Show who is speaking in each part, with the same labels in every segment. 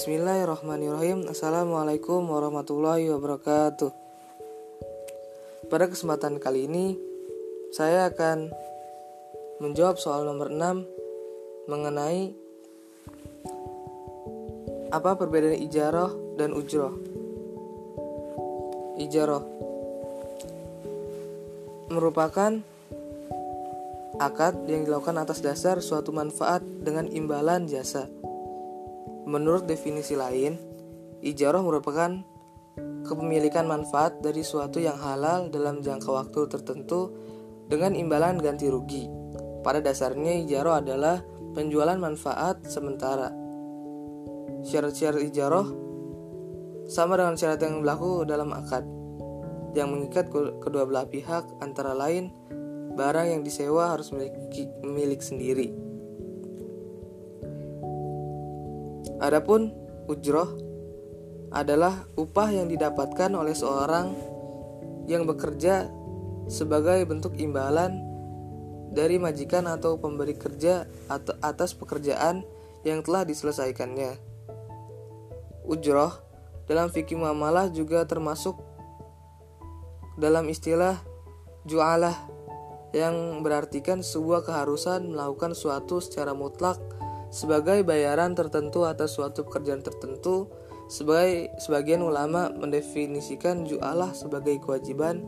Speaker 1: Bismillahirrahmanirrahim. Assalamualaikum warahmatullahi wabarakatuh. Pada kesempatan kali ini Saya akan menjawab soal nomor 6 Mengenai Apa perbedaan ijarah dan ujroh Ijarah Merupakan akad yang dilakukan atas dasar suatu manfaat dengan imbalan jasa Menurut definisi lain, ijarah merupakan kepemilikan manfaat dari suatu yang halal dalam jangka waktu tertentu dengan imbalan ganti rugi. Pada dasarnya ijarah adalah penjualan manfaat sementara. Syarat-syarat ijarah sama dengan syarat yang berlaku dalam akad yang mengikat kedua belah pihak antara lain barang yang disewa harus memiliki milik sendiri. Adapun ujroh adalah upah yang didapatkan oleh seorang yang bekerja sebagai bentuk imbalan dari majikan atau pemberi kerja atas pekerjaan yang telah diselesaikannya. Ujroh dalam fikih muamalah juga termasuk dalam istilah jualah yang berartikan sebuah keharusan melakukan suatu secara mutlak sebagai bayaran tertentu atas suatu pekerjaan tertentu. Sebagai sebagian ulama mendefinisikan jualah sebagai kewajiban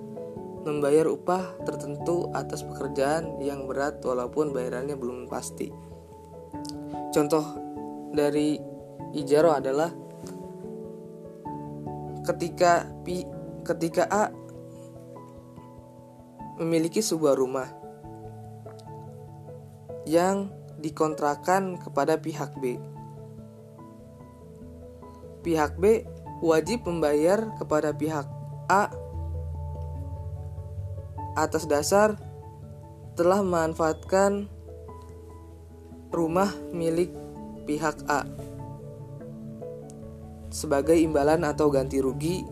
Speaker 1: membayar upah tertentu atas pekerjaan yang berat walaupun bayarannya belum pasti. Contoh dari ijaro adalah ketika pi, ketika A memiliki sebuah rumah yang dikontrakan kepada pihak B. Pihak B wajib membayar kepada pihak A atas dasar telah memanfaatkan rumah milik pihak A sebagai imbalan atau ganti rugi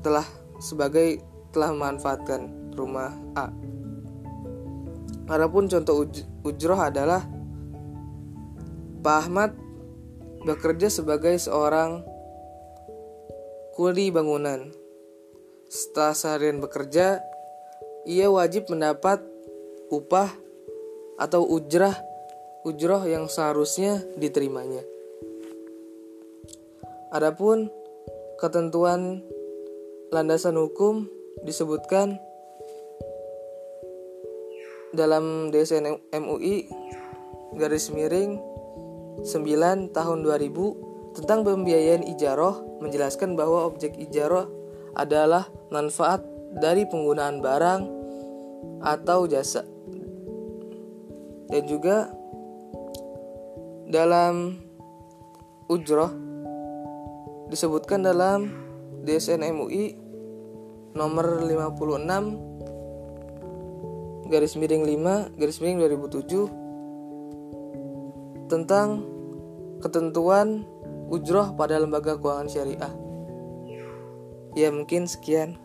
Speaker 1: telah sebagai telah memanfaatkan rumah A. Adapun contoh uj ujroh adalah Pak Ahmad bekerja sebagai seorang kuli bangunan. Setelah seharian bekerja, ia wajib mendapat upah atau ujrah ujroh yang seharusnya diterimanya. Adapun ketentuan landasan hukum disebutkan dalam DSN MUI garis miring 9 tahun 2000 tentang pembiayaan ijaroh menjelaskan bahwa objek ijaroh adalah manfaat dari penggunaan barang atau jasa. Dan juga dalam ujroh disebutkan dalam DSN MUI nomor 56 garis miring 5 garis miring 2007 tentang ketentuan ujroh pada lembaga keuangan syariah. Ya mungkin sekian.